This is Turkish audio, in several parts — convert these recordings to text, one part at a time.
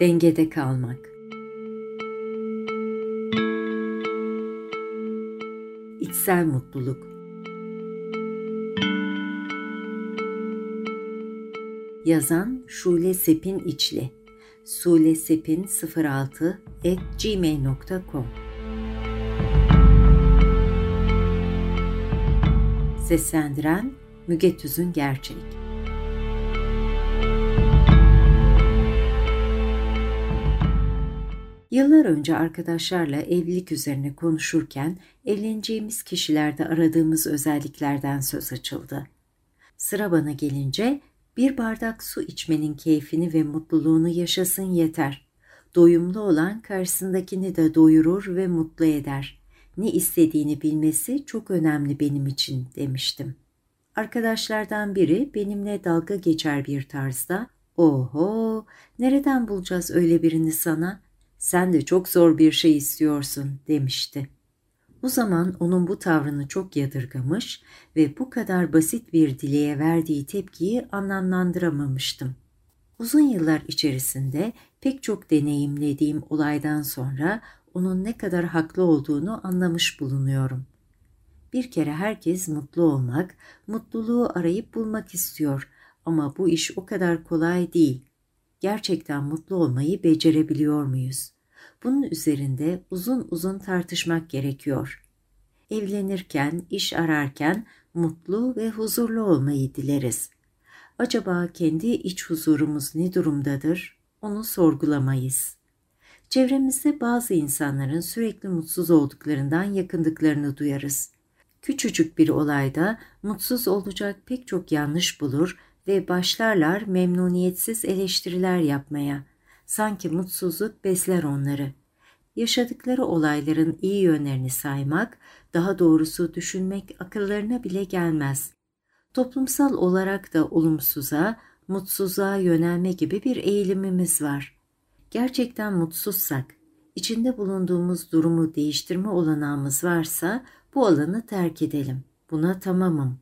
Dengede kalmak. İçsel mutluluk. Yazan Şule Sepin İçli. Sulesepin 06 at gmail.com Seslendiren Müge Tüzün Gerçek Yıllar önce arkadaşlarla evlilik üzerine konuşurken evleneceğimiz kişilerde aradığımız özelliklerden söz açıldı. Sıra bana gelince bir bardak su içmenin keyfini ve mutluluğunu yaşasın yeter. Doyumlu olan karşısındakini de doyurur ve mutlu eder. Ne istediğini bilmesi çok önemli benim için demiştim. Arkadaşlardan biri benimle dalga geçer bir tarzda ''Oho, nereden bulacağız öyle birini sana? Sen de çok zor bir şey istiyorsun.'' demişti. Bu zaman onun bu tavrını çok yadırgamış ve bu kadar basit bir dileğe verdiği tepkiyi anlamlandıramamıştım. Uzun yıllar içerisinde pek çok deneyimlediğim olaydan sonra onun ne kadar haklı olduğunu anlamış bulunuyorum. Bir kere herkes mutlu olmak, mutluluğu arayıp bulmak istiyor ama bu iş o kadar kolay değil. Gerçekten mutlu olmayı becerebiliyor muyuz? Bunun üzerinde uzun uzun tartışmak gerekiyor. Evlenirken, iş ararken mutlu ve huzurlu olmayı dileriz. Acaba kendi iç huzurumuz ne durumdadır? Onu sorgulamayız. Çevremizde bazı insanların sürekli mutsuz olduklarından yakındıklarını duyarız. Küçücük bir olayda mutsuz olacak pek çok yanlış bulur ve başlarlar memnuniyetsiz eleştiriler yapmaya. Sanki mutsuzluk besler onları. Yaşadıkları olayların iyi yönlerini saymak, daha doğrusu düşünmek akıllarına bile gelmez. Toplumsal olarak da olumsuza, mutsuzluğa yönelme gibi bir eğilimimiz var. Gerçekten mutsuzsak, içinde bulunduğumuz durumu değiştirme olanağımız varsa bu alanı terk edelim. Buna tamamım.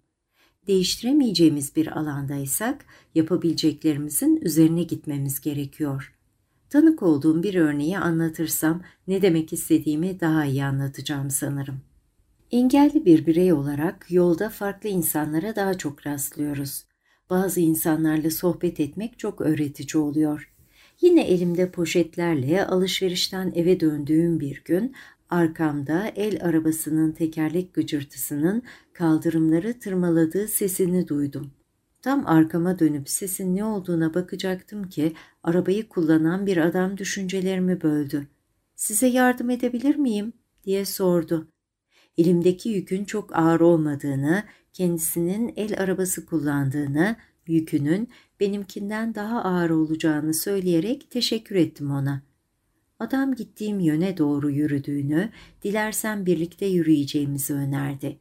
Değiştiremeyeceğimiz bir alandaysak yapabileceklerimizin üzerine gitmemiz gerekiyor. Tanık olduğum bir örneği anlatırsam ne demek istediğimi daha iyi anlatacağım sanırım. Engelli bir birey olarak yolda farklı insanlara daha çok rastlıyoruz. Bazı insanlarla sohbet etmek çok öğretici oluyor. Yine elimde poşetlerle alışverişten eve döndüğüm bir gün arkamda el arabasının tekerlek gıcırtısının kaldırımları tırmaladığı sesini duydum. Tam arkama dönüp sesin ne olduğuna bakacaktım ki arabayı kullanan bir adam düşüncelerimi böldü. Size yardım edebilir miyim? diye sordu. Elimdeki yükün çok ağır olmadığını, kendisinin el arabası kullandığını, yükünün benimkinden daha ağır olacağını söyleyerek teşekkür ettim ona. Adam gittiğim yöne doğru yürüdüğünü, dilersen birlikte yürüyeceğimizi önerdi.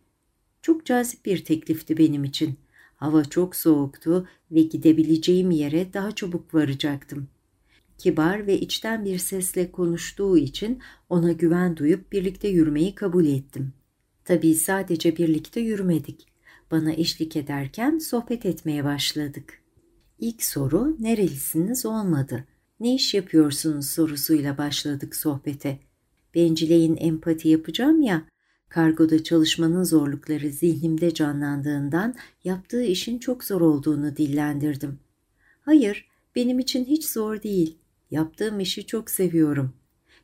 Çok cazip bir teklifti benim için. Hava çok soğuktu ve gidebileceğim yere daha çabuk varacaktım. Kibar ve içten bir sesle konuştuğu için ona güven duyup birlikte yürümeyi kabul ettim. Tabii sadece birlikte yürümedik. Bana eşlik ederken sohbet etmeye başladık. İlk soru nerelisiniz olmadı. Ne iş yapıyorsunuz sorusuyla başladık sohbete. Bencileyin empati yapacağım ya, Kargoda çalışmanın zorlukları zihnimde canlandığından yaptığı işin çok zor olduğunu dillendirdim. Hayır, benim için hiç zor değil. Yaptığım işi çok seviyorum.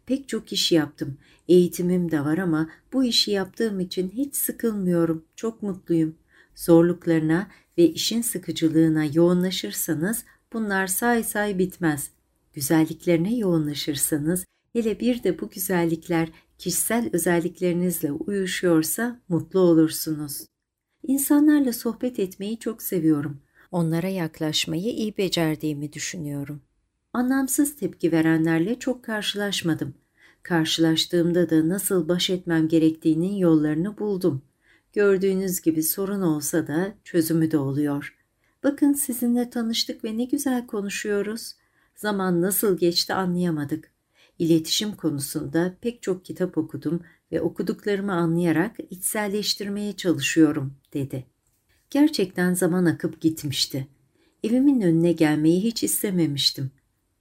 Pek çok iş yaptım. Eğitimim de var ama bu işi yaptığım için hiç sıkılmıyorum. Çok mutluyum. Zorluklarına ve işin sıkıcılığına yoğunlaşırsanız bunlar say say bitmez. Güzelliklerine yoğunlaşırsanız hele bir de bu güzellikler kişisel özelliklerinizle uyuşuyorsa mutlu olursunuz. İnsanlarla sohbet etmeyi çok seviyorum. Onlara yaklaşmayı iyi becerdiğimi düşünüyorum. Anlamsız tepki verenlerle çok karşılaşmadım. Karşılaştığımda da nasıl baş etmem gerektiğinin yollarını buldum. Gördüğünüz gibi sorun olsa da çözümü de oluyor. Bakın sizinle tanıştık ve ne güzel konuşuyoruz. Zaman nasıl geçti anlayamadık. İletişim konusunda pek çok kitap okudum ve okuduklarımı anlayarak içselleştirmeye çalışıyorum, dedi. Gerçekten zaman akıp gitmişti. Evimin önüne gelmeyi hiç istememiştim.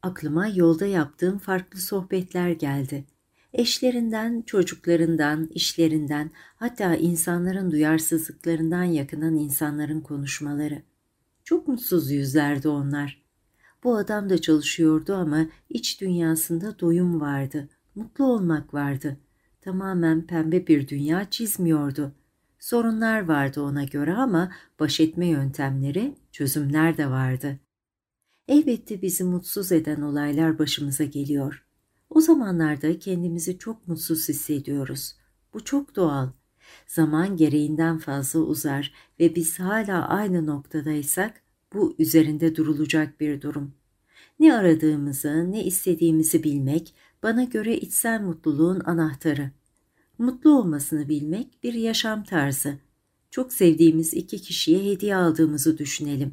Aklıma yolda yaptığım farklı sohbetler geldi. Eşlerinden, çocuklarından, işlerinden, hatta insanların duyarsızlıklarından yakınan insanların konuşmaları. Çok mutsuz yüzlerdi onlar. Bu adam da çalışıyordu ama iç dünyasında doyum vardı, mutlu olmak vardı. Tamamen pembe bir dünya çizmiyordu. Sorunlar vardı ona göre ama baş etme yöntemleri, çözümler de vardı. Elbette bizi mutsuz eden olaylar başımıza geliyor. O zamanlarda kendimizi çok mutsuz hissediyoruz. Bu çok doğal. Zaman gereğinden fazla uzar ve biz hala aynı noktadaysak bu üzerinde durulacak bir durum. Ne aradığımızı, ne istediğimizi bilmek bana göre içsel mutluluğun anahtarı. Mutlu olmasını bilmek bir yaşam tarzı. Çok sevdiğimiz iki kişiye hediye aldığımızı düşünelim.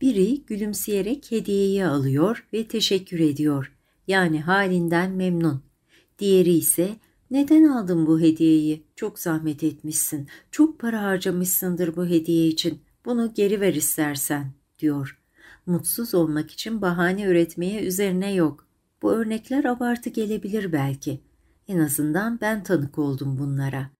Biri gülümseyerek hediyeyi alıyor ve teşekkür ediyor. Yani halinden memnun. Diğeri ise neden aldın bu hediyeyi? Çok zahmet etmişsin. Çok para harcamışsındır bu hediye için. Bunu geri ver istersen, diyor. Mutsuz olmak için bahane üretmeye üzerine yok. Bu örnekler abartı gelebilir belki. En azından ben tanık oldum bunlara.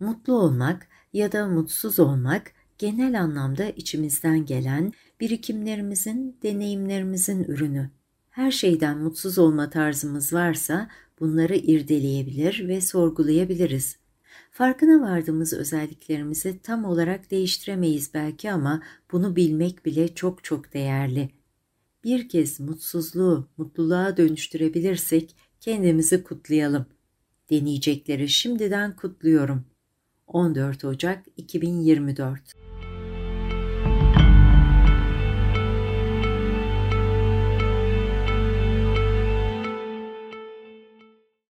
Mutlu olmak ya da mutsuz olmak genel anlamda içimizden gelen birikimlerimizin, deneyimlerimizin ürünü. Her şeyden mutsuz olma tarzımız varsa bunları irdeleyebilir ve sorgulayabiliriz. Farkına vardığımız özelliklerimizi tam olarak değiştiremeyiz belki ama bunu bilmek bile çok çok değerli. Bir kez mutsuzluğu mutluluğa dönüştürebilirsek kendimizi kutlayalım. Deneyecekleri şimdiden kutluyorum. 14 Ocak 2024